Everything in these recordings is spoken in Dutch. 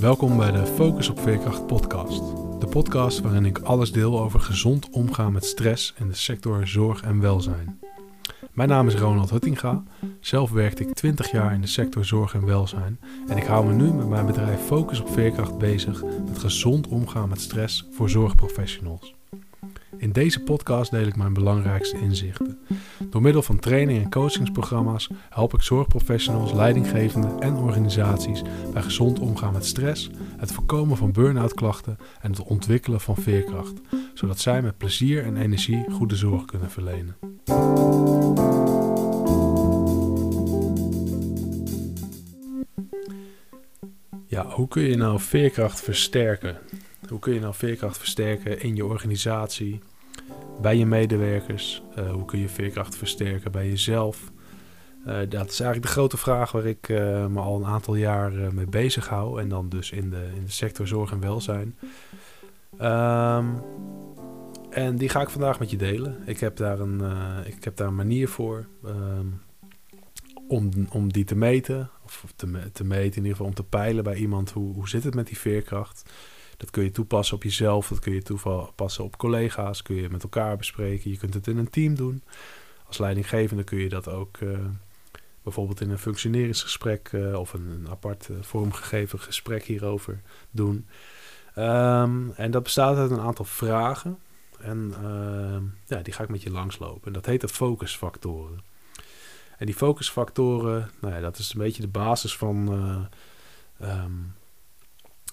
Welkom bij de Focus op Veerkracht podcast. De podcast waarin ik alles deel over gezond omgaan met stress in de sector zorg en welzijn. Mijn naam is Ronald Huttinga. Zelf werkte ik 20 jaar in de sector zorg en welzijn en ik hou me nu met mijn bedrijf Focus op Veerkracht bezig met gezond omgaan met stress voor zorgprofessionals. In deze podcast deel ik mijn belangrijkste inzichten. Door middel van training en coachingsprogramma's help ik zorgprofessionals, leidinggevenden en organisaties bij gezond omgaan met stress, het voorkomen van burn-out klachten en het ontwikkelen van veerkracht, zodat zij met plezier en energie goede zorg kunnen verlenen. Ja, hoe kun je nou veerkracht versterken? Hoe kun je nou veerkracht versterken in je organisatie, bij je medewerkers? Uh, hoe kun je veerkracht versterken bij jezelf? Uh, dat is eigenlijk de grote vraag waar ik uh, me al een aantal jaar mee bezig hou. En dan dus in de, in de sector zorg en welzijn. Um, en die ga ik vandaag met je delen. Ik heb daar een, ik heb daar een manier voor um, om, om die te meten. Of te, te meten, in ieder geval om te peilen bij iemand. Hoe, hoe zit het met die veerkracht? Dat kun je toepassen op jezelf, dat kun je toepassen op collega's, kun je met elkaar bespreken. Je kunt het in een team doen. Als leidinggevende kun je dat ook uh, bijvoorbeeld in een functioneringsgesprek uh, of een, apart uh, vormgegeven gesprek hierover doen. Um, en dat bestaat uit een aantal vragen. En ehm, ja, die ga ik met je langslopen. En dat heet de focusfactoren. En die focusfactoren, nou ja, dat is een beetje de basis van, um,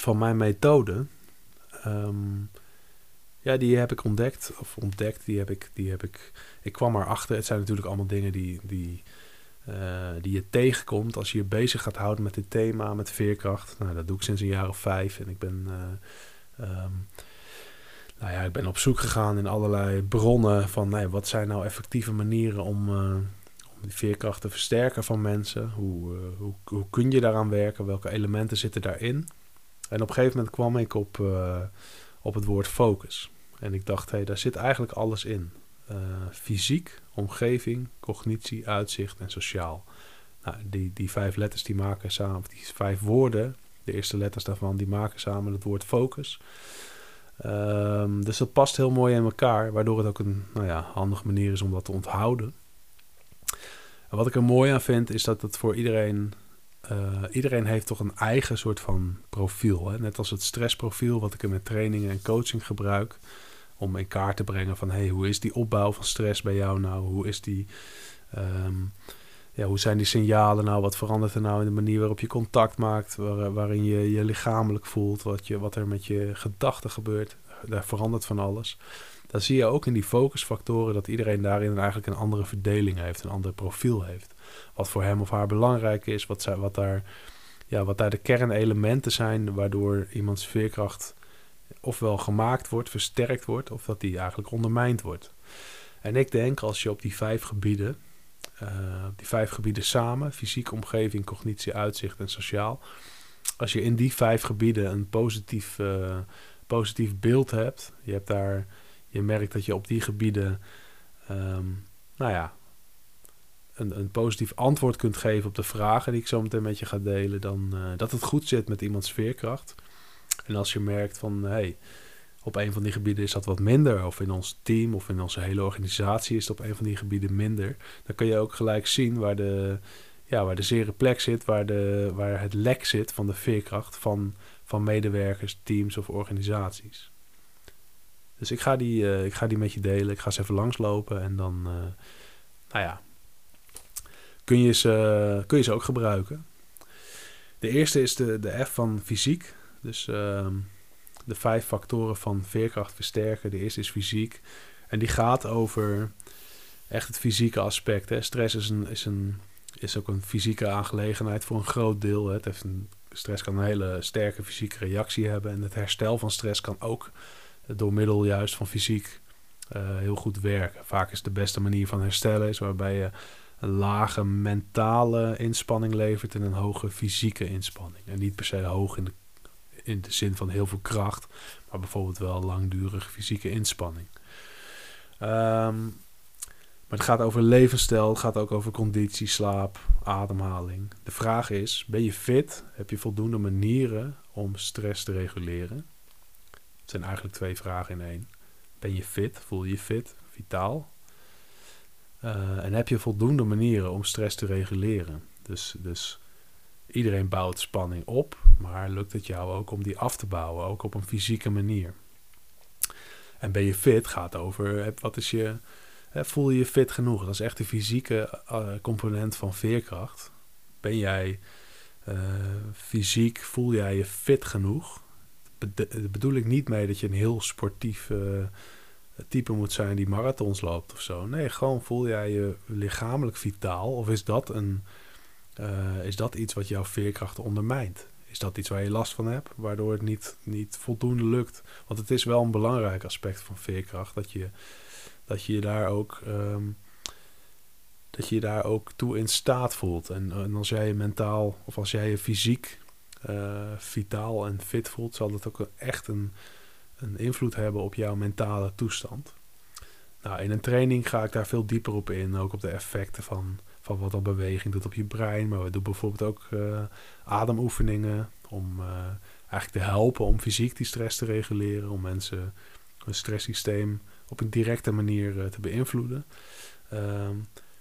van mijn methode. Um, ja, die heb ik ontdekt. Of ontdekt, die heb ik, die heb ik. Ik kwam erachter. Het zijn natuurlijk allemaal dingen die, die, uh, die je tegenkomt als je je bezig gaat houden met dit thema, met veerkracht. Nou, dat doe ik sinds een jaar of vijf. En ik ben. Uh, um, nou ja, ik ben op zoek gegaan in allerlei bronnen van nee, wat zijn nou effectieve manieren om, uh, om die veerkracht te versterken van mensen. Hoe, hoe, hoe kun je daaraan werken? Welke elementen zitten daarin? En op een gegeven moment kwam ik op, uh, op het woord focus. En ik dacht, hé, hey, daar zit eigenlijk alles in. Uh, fysiek, omgeving, cognitie, uitzicht en sociaal. Nou, die, die vijf letters die maken samen, die vijf woorden, de eerste letters daarvan, die maken samen het woord focus. Um, dus dat past heel mooi in elkaar, waardoor het ook een nou ja, handige manier is om dat te onthouden. En wat ik er mooi aan vind, is dat het voor iedereen uh, iedereen heeft toch een eigen soort van profiel. Hè? Net als het stressprofiel, wat ik in mijn trainingen en coaching gebruik. Om in kaart te brengen van hey, hoe is die opbouw van stress bij jou nou? Hoe is die. Um, ja, hoe zijn die signalen nou? Wat verandert er nou in de manier waarop je contact maakt? Waar, waarin je je lichamelijk voelt? Wat, je, wat er met je gedachten gebeurt? Daar verandert van alles. Dan zie je ook in die focusfactoren dat iedereen daarin eigenlijk een andere verdeling heeft, een ander profiel heeft wat voor hem of haar belangrijk is, wat, zij, wat, daar, ja, wat daar de kernelementen zijn waardoor iemands veerkracht ofwel gemaakt wordt, versterkt wordt, of dat die eigenlijk ondermijnd wordt. En ik denk als je op die vijf gebieden, uh, die vijf gebieden samen, fysiek, omgeving, cognitie, uitzicht en sociaal, als je in die vijf gebieden een positief, uh, positief beeld hebt, je hebt daar, je merkt dat je op die gebieden, um, nou ja, een, een positief antwoord kunt geven op de vragen die ik zo meteen met je ga delen, dan uh, dat het goed zit met iemands veerkracht. En als je merkt van hey, op een van die gebieden is dat wat minder, of in ons team of in onze hele organisatie is het op een van die gebieden minder, dan kun je ook gelijk zien waar de, ja, waar de zere plek zit, waar, de, waar het lek zit van de veerkracht van, van medewerkers, teams of organisaties. Dus ik ga, die, uh, ik ga die met je delen. Ik ga ze even langslopen en dan, uh, nou ja, kun je ze, kun je ze ook gebruiken. De eerste is de, de F van fysiek. Dus uh, de vijf factoren van veerkracht versterken. De eerste is fysiek. En die gaat over echt het fysieke aspect. Hè. Stress is, een, is, een, is ook een fysieke aangelegenheid voor een groot deel. Een, stress kan een hele sterke fysieke reactie hebben. En het herstel van stress kan ook door middel juist van fysiek uh, heel goed werken. Vaak is de beste manier van herstellen is waarbij je een lage mentale inspanning levert en een hoge fysieke inspanning. En niet per se hoog in de, in de zin van heel veel kracht, maar bijvoorbeeld wel langdurige fysieke inspanning. Um, maar het gaat over levensstijl, het gaat ook over conditie, slaap, ademhaling. De vraag is: ben je fit? Heb je voldoende manieren om stress te reguleren? Het zijn eigenlijk twee vragen in één. Ben je fit? Voel je je fit? Vitaal? Uh, en heb je voldoende manieren om stress te reguleren? Dus, dus iedereen bouwt spanning op, maar lukt het jou ook om die af te bouwen, ook op een fysieke manier? En ben je fit? Gaat over wat is je, voel je je fit genoeg? Dat is echt de fysieke component van veerkracht. Ben jij fysiek, voel jij je fit genoeg? Daar bedoel ik niet mee dat je een heel sportief type moet zijn die marathons loopt of zo. Nee, gewoon voel jij je lichamelijk vitaal? Of is dat, een, uh, is dat iets wat jouw veerkracht ondermijnt? Is dat iets waar je last van hebt, waardoor het niet, niet voldoende lukt? Want het is wel een belangrijk aspect van veerkracht, dat je dat je, daar ook... Um, dat je daar ook toe in staat voelt. En, en als jij je mentaal of als jij je fysiek uh, vitaal en fit voelt, zal dat ook echt een, een invloed hebben op jouw mentale toestand. Nou, in een training ga ik daar veel dieper op in, ook op de effecten van, van wat een beweging doet op je brein. Maar we doen bijvoorbeeld ook uh, ademoefeningen om uh, eigenlijk te helpen om fysiek die stress te reguleren, om mensen hun stresssysteem op een directe manier te beïnvloeden. Uh,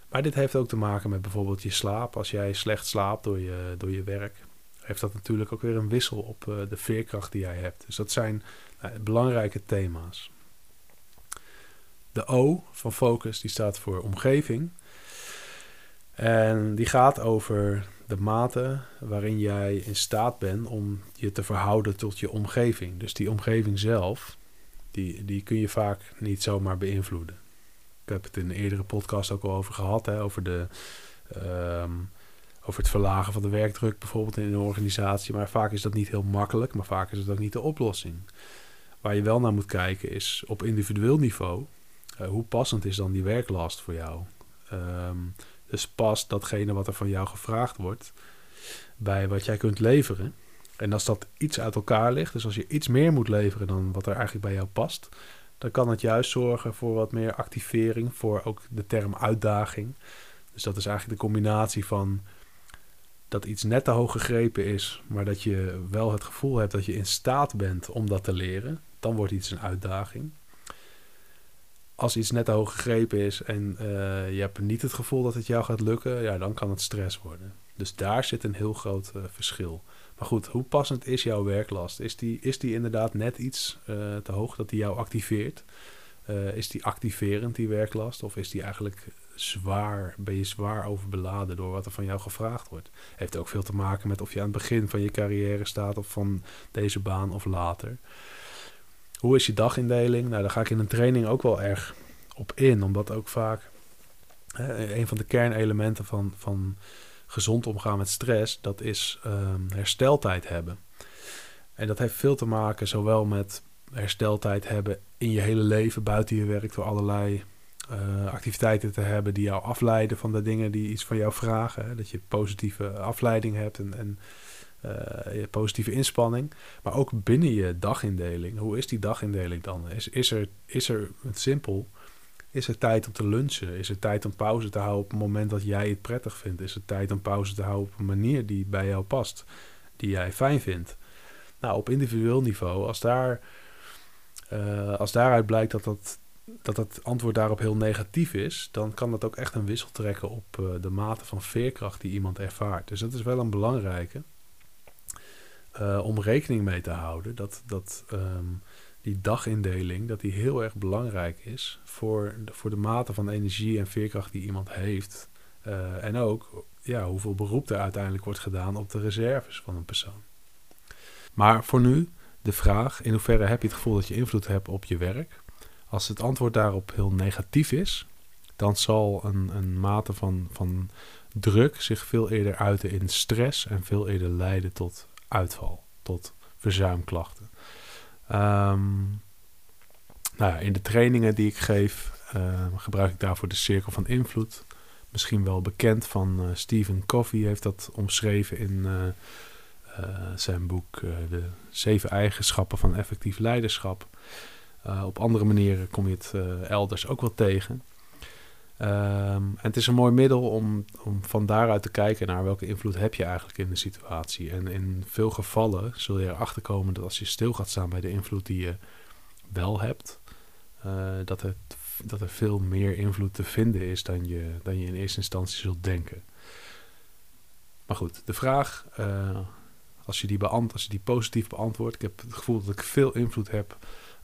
maar dit heeft ook te maken met bijvoorbeeld je slaap. Als jij slecht slaapt door je, door je werk, heeft dat natuurlijk ook weer een wissel op de veerkracht die jij hebt. Dus dat zijn belangrijke thema's. De O van focus die staat voor omgeving. En die gaat over de mate waarin jij in staat bent om je te verhouden tot je omgeving. Dus die omgeving zelf, die, die kun je vaak niet zomaar beïnvloeden. Ik heb het in een eerdere podcast ook al over gehad, hè, over, de, um, over het verlagen van de werkdruk bijvoorbeeld in een organisatie. Maar vaak is dat niet heel makkelijk, maar vaak is het ook niet de oplossing. Waar je wel naar moet kijken is op individueel niveau, uh, hoe passend is dan die werklast voor jou? Um, dus past datgene wat er van jou gevraagd wordt bij wat jij kunt leveren. En als dat iets uit elkaar ligt, dus als je iets meer moet leveren dan wat er eigenlijk bij jou past, dan kan het juist zorgen voor wat meer activering, voor ook de term uitdaging. Dus dat is eigenlijk de combinatie van dat iets net te hoog gegrepen is, maar dat je wel het gevoel hebt dat je in staat bent om dat te leren. Dan wordt iets een uitdaging. Als iets net te hoog gegrepen is en uh, je hebt niet het gevoel dat het jou gaat lukken, ja, dan kan het stress worden. Dus daar zit een heel groot uh, verschil. Maar goed, hoe passend is jouw werklast? Is die, is die inderdaad net iets uh, te hoog dat die jou activeert? Is die activerend, die werklast? Of is die eigenlijk zwaar, ben je zwaar overbeladen door wat er van jou gevraagd wordt? Heeft ook veel te maken met of je aan het begin van je carrière staat of van deze baan of later. Hoe is je dagindeling? Nou, daar ga ik in een training ook wel erg op in, omdat ook vaak een van de kernelementen van, van gezond omgaan met stress, dat is um, hersteltijd hebben. En dat heeft veel te maken zowel met hersteltijd hebben in je hele leven buiten je werk door allerlei uh, activiteiten te hebben die jou afleiden van de dingen die iets van jou vragen. Dat je positieve afleiding hebt en, en uh, positieve inspanning. Maar ook binnen je dagindeling. Hoe is die dagindeling dan? Is, is, er, is er het simpel is er tijd om te lunchen? Is er tijd om pauze te houden op het moment dat jij het prettig vindt? Is er tijd om pauze te houden op een manier die bij jou past, die jij fijn vindt? Nou, op individueel niveau, als, daar, uh, als daaruit blijkt dat, dat, dat het antwoord daarop heel negatief is, dan kan dat ook echt een wissel trekken op uh, de mate van veerkracht die iemand ervaart. Dus dat is wel een belangrijke. Uh, om rekening mee te houden dat, dat um, die dagindeling, dat die heel erg belangrijk is voor de, voor de mate van energie en veerkracht die iemand heeft. Uh, en ook ja, hoeveel beroep er uiteindelijk wordt gedaan op de reserves van een persoon. Maar voor nu de vraag: in hoeverre heb je het gevoel dat je invloed hebt op je werk? Als het antwoord daarop heel negatief is, dan zal een, een mate van, van druk zich veel eerder uiten in stress en veel eerder leiden tot uitval, tot verzuimklachten. Um, nou ja, in de trainingen die ik geef, uh, gebruik ik daarvoor de cirkel van invloed. Misschien wel bekend van uh, Stephen Covey heeft dat omschreven in uh, zijn boek De Zeven Eigenschappen van Effectief Leiderschap. op andere manieren kom je het elders ook wel tegen. Ehm, en het is een mooi middel om, om van daaruit te kijken naar welke invloed heb je eigenlijk in de situatie. En in veel gevallen zul je erachter komen dat als je stil gaat staan bij de invloed die je wel hebt, uh, dat, het, dat er veel meer invloed te vinden is dan je, dan je in eerste instantie zult denken. Maar goed, de vraag, uh, als, je die beant als je die positief beantwoordt, ik heb het gevoel dat ik veel invloed heb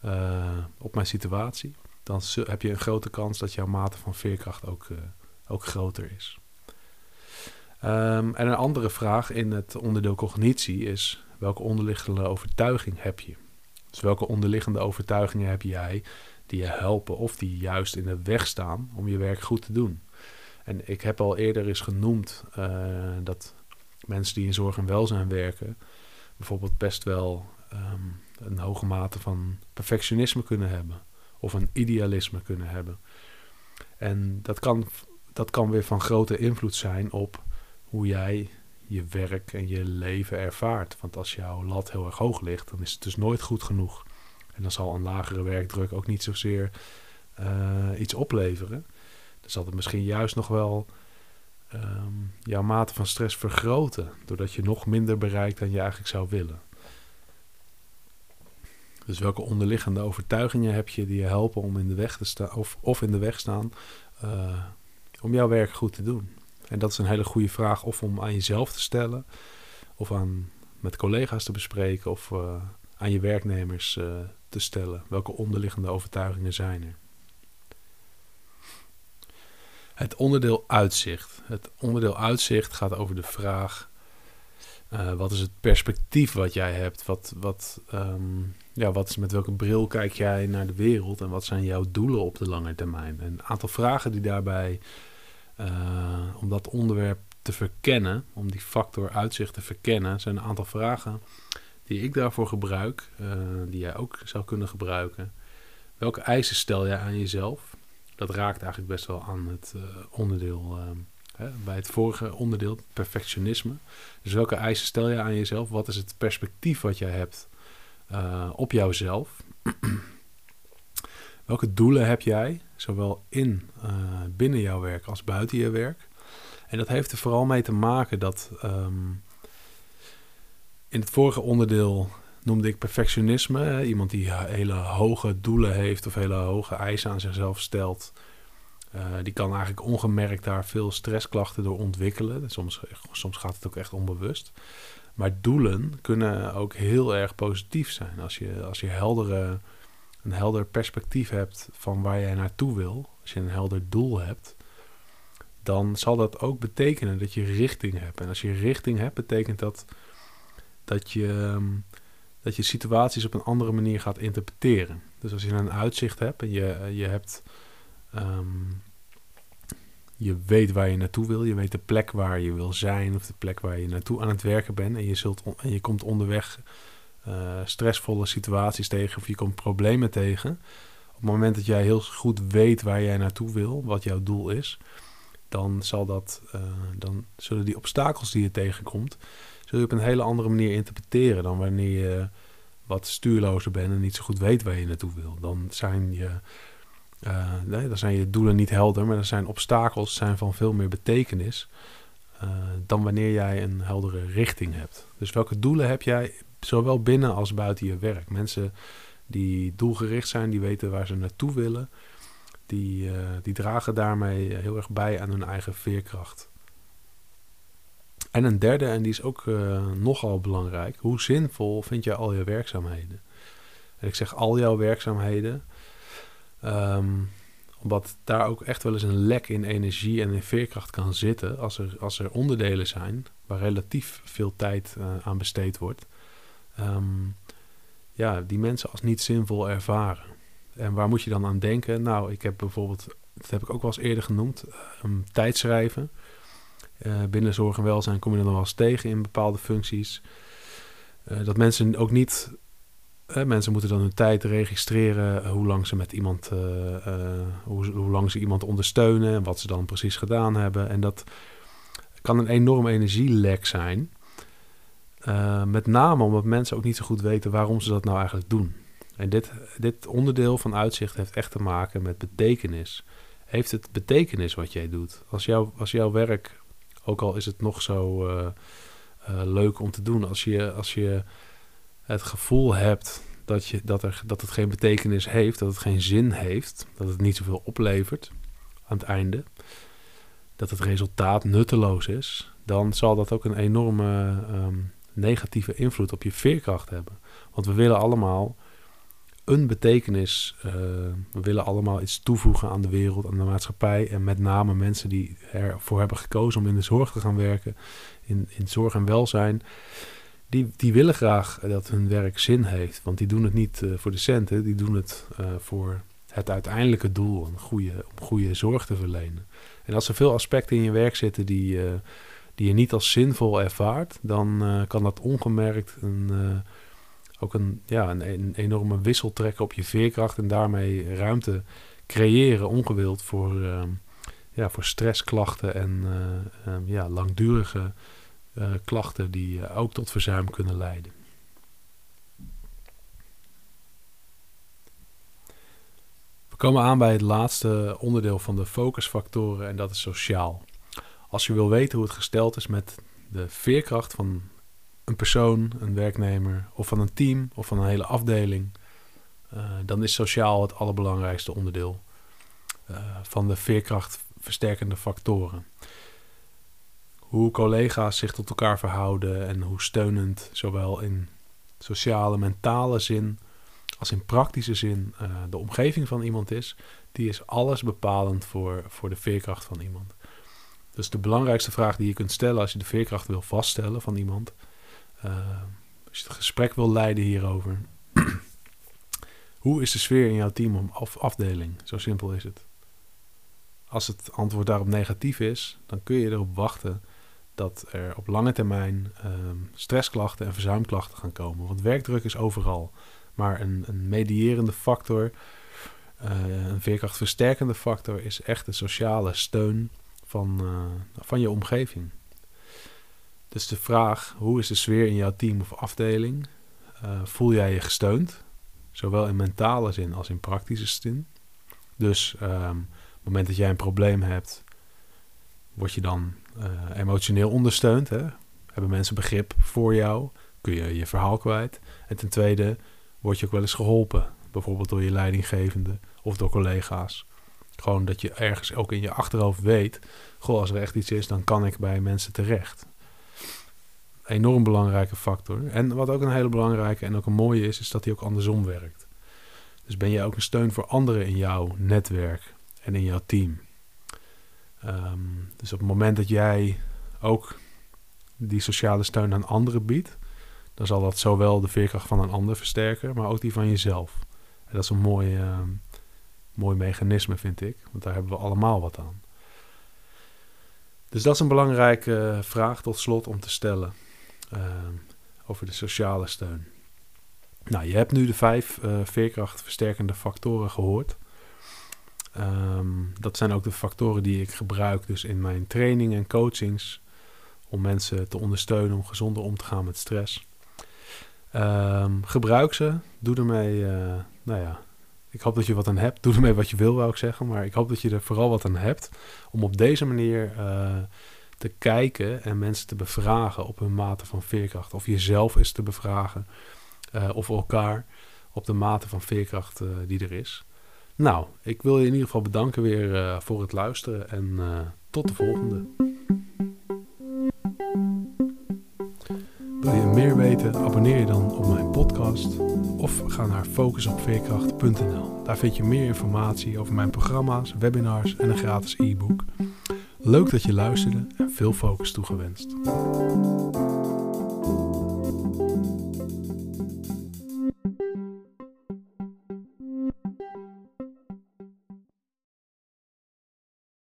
uh, op mijn situatie dan heb je een grote kans dat jouw mate van veerkracht ook, uh, ook groter is. Um, en een andere vraag in het onderdeel cognitie is: welke onderliggende overtuiging heb je? Dus welke onderliggende overtuigingen heb jij die je helpen of die juist in de weg staan om je werk goed te doen? En ik heb al eerder eens genoemd uh, dat mensen die in zorg en welzijn werken, bijvoorbeeld best wel um, een hoge mate van perfectionisme kunnen hebben of een idealisme kunnen hebben. En dat kan, dat kan weer van grote invloed zijn op hoe jij je werk en je leven ervaart. Want als jouw lat heel erg hoog ligt, dan is het dus nooit goed genoeg. En dan zal een lagere werkdruk ook niet zozeer uh, iets opleveren. Dan zal het misschien juist nog wel um, jouw mate van stress vergroten. Doordat je nog minder bereikt dan je eigenlijk zou willen. Dus welke onderliggende overtuigingen heb je die je helpen om in de weg te staan, of, of in de weg staan, uh, om jouw werk goed te doen? En dat is een hele goede vraag, of om aan jezelf te stellen, of aan met collega's te bespreken, of uh, aan je werknemers uh, te stellen. Welke onderliggende overtuigingen zijn er? Het onderdeel uitzicht. Het onderdeel uitzicht gaat over de vraag: wat is het perspectief wat jij hebt? Wat, wat, um, ja, wat is, met welke bril kijk jij naar de wereld en wat zijn jouw doelen op de lange termijn? Een aantal vragen die daarbij, uh, om dat onderwerp te verkennen, om die factor uitzicht te verkennen, zijn een aantal vragen die ik daarvoor gebruik, uh, die jij ook zou kunnen gebruiken. Welke eisen stel jij aan jezelf? Dat raakt eigenlijk best wel aan het onderdeel, bij het vorige onderdeel, perfectionisme. Dus welke eisen stel je aan jezelf? Wat is het perspectief wat jij hebt uh, op jouzelf. Welke doelen heb jij, zowel in, uh, binnen jouw werk als buiten je werk? En dat heeft er vooral mee te maken dat um, in het vorige onderdeel noemde ik perfectionisme. Iemand die hele hoge doelen heeft of hele hoge eisen aan zichzelf stelt. Uh, die kan eigenlijk ongemerkt daar veel stressklachten door ontwikkelen. Soms, soms gaat het ook echt onbewust. Maar doelen kunnen ook heel erg positief zijn. Als je, als je heldere, een helder perspectief hebt van waar jij naartoe wil, als je een helder doel hebt, dan zal dat ook betekenen dat je richting hebt. En als je richting hebt, betekent dat dat je, dat je situaties op een andere manier gaat interpreteren. Dus als je een uitzicht hebt en je, je hebt um, je weet waar je naartoe wil. Je weet de plek waar je wil zijn of de plek waar je naartoe aan het werken bent. En je, zult en je komt onderweg uh, stressvolle situaties tegen of je komt problemen tegen. Op het moment dat jij heel goed weet waar jij naartoe wil, wat jouw doel is, dan, zal dat, uh, dan zullen die obstakels die je tegenkomt, zul je op een hele andere manier interpreteren dan wanneer je wat stuurlozer bent en niet zo goed weet waar je naartoe wil. Dan zijn je uh, nee, dan zijn je doelen niet helder, maar dan zijn obstakels zijn van veel meer betekenis uh, dan wanneer jij een heldere richting hebt. Dus welke doelen heb jij, zowel binnen als buiten je werk? Mensen die doelgericht zijn, die weten waar ze naartoe willen, die, uh, die dragen daarmee heel erg bij aan hun eigen veerkracht. En een derde, en die is ook nogal belangrijk, hoe zinvol vind jij al je werkzaamheden? En ik zeg al jouw werkzaamheden, Um, omdat daar ook echt wel eens een lek in energie en in veerkracht kan zitten als er, als er onderdelen zijn waar relatief veel tijd uh, aan besteed wordt. Um, ja, die mensen als niet zinvol ervaren. En waar moet je dan aan denken? Nou, ik heb bijvoorbeeld, dat heb ik ook wel eens eerder genoemd, um, tijdschrijven. Uh, binnen zorg en welzijn kom je nog wel eens tegen in bepaalde functies. Uh, dat mensen ook niet mensen moeten dan hun tijd registreren, eh, hoe lang ze met iemand, uh, uh, hoe, lang ze iemand ondersteunen en wat ze dan precies gedaan hebben. En dat kan een enorm energielek zijn. met name omdat mensen ook niet zo goed weten waarom ze dat nou eigenlijk doen. En dit, dit onderdeel van uitzicht heeft echt te maken met betekenis. heeft het betekenis wat jij doet? Als, jou, als jouw werk, ook al is het nog zo leuk om te doen, als je, als je het gevoel hebt dat, je, dat, er, dat het geen betekenis heeft, dat het geen zin heeft, dat het niet zoveel oplevert aan het einde, dat het resultaat nutteloos is, dan zal dat ook een enorme um, negatieve invloed op je veerkracht hebben. Want we willen allemaal een betekenis. Uh, we willen allemaal iets toevoegen aan de wereld, aan de maatschappij. En met name mensen die ervoor hebben gekozen om in de zorg te gaan werken, in, in zorg en welzijn. Die, die willen graag dat hun werk zin heeft. Want die doen het niet uh, voor de centen, die doen het uh, voor het uiteindelijke doel: een goede, om goede zorg te verlenen. En als er veel aspecten in je werk zitten die, die je niet als zinvol ervaart, dan kan dat ongemerkt een ook een, ja, een, enorme wissel trekken op je veerkracht en daarmee ruimte creëren, ongewild, voor, ja, voor stressklachten en ja, langdurige klachten die ook tot verzuim kunnen leiden. We komen aan bij het laatste onderdeel van de focusfactoren en dat is sociaal. Als je wil weten hoe het gesteld is met de veerkracht van een persoon, een werknemer of van een team of van een hele afdeling, uh, dan is sociaal het allerbelangrijkste onderdeel van de veerkrachtversterkende factoren. Hoe collega's zich tot elkaar verhouden en hoe steunend, zowel in sociale, mentale zin als in praktische zin, uh, de omgeving van iemand is, die is alles bepalend voor, voor de veerkracht van iemand. Dus de belangrijkste vraag die je kunt stellen als je de veerkracht wil vaststellen van iemand, uh, als je het gesprek wil leiden hierover. Hoe is de sfeer in jouw team of afdeling? Zo simpel is het. Als het antwoord daarop negatief is, dan kun je erop wachten dat er op lange termijn um, stressklachten en verzuimklachten gaan komen. Want werkdruk is overal. Maar een, een medierende factor, uh, een veerkrachtversterkende factor, is echt de sociale steun van, uh, van je omgeving. Dus de vraag, hoe is de sfeer in jouw team of afdeling? Uh, voel jij je gesteund? Zowel in mentale zin als in praktische zin. Dus um, op het moment dat jij een probleem hebt, word je dan uh, emotioneel ondersteund. Hè? Hebben mensen begrip voor jou? Kun je je verhaal kwijt? En ten tweede, word je ook wel eens geholpen. Bijvoorbeeld door je leidinggevende of door collega's. Gewoon dat je ergens ook in je achterhoofd weet: goh, als er echt iets is, dan kan ik bij mensen terecht enorm belangrijke factor. En wat ook een hele belangrijke en ook een mooie is, is dat hij ook andersom werkt. Dus ben je ook een steun voor anderen in jouw netwerk en in jouw team. Um, dus op het moment dat jij ook die sociale steun aan anderen biedt, dan zal dat zowel de veerkracht van een ander versterken, maar ook die van jezelf. En dat is een mooi, uh, mooi mechanisme, vind ik, want daar hebben we allemaal wat aan. Dus dat is een belangrijke vraag tot slot om te stellen. Ehm, over de sociale steun. Nou, je hebt nu de vijf uh, veerkrachtversterkende factoren gehoord. Um, dat zijn ook de factoren die ik gebruik dus in mijn training en coachings om mensen te ondersteunen om gezonder om te gaan met stress. Um, gebruik ze, doe ermee, uh, nou ja, ik hoop dat je wat aan hebt. Doe ermee wat je wil, wou ik zeggen, maar ik hoop dat je er vooral wat aan hebt om op deze manier uh, te kijken en mensen te bevragen op hun mate van veerkracht. Of jezelf eens te bevragen uh, of elkaar op de mate van veerkracht die er is. Nou, ik wil je in ieder geval bedanken weer uh, voor het luisteren en tot de volgende. Wil je meer weten? Abonneer je dan op mijn podcast of ga naar focusopveerkracht.nl. Daar vind je meer informatie over mijn programma's, webinars en een gratis e-book. Leuk dat je luisterde en veel focus toegewenst.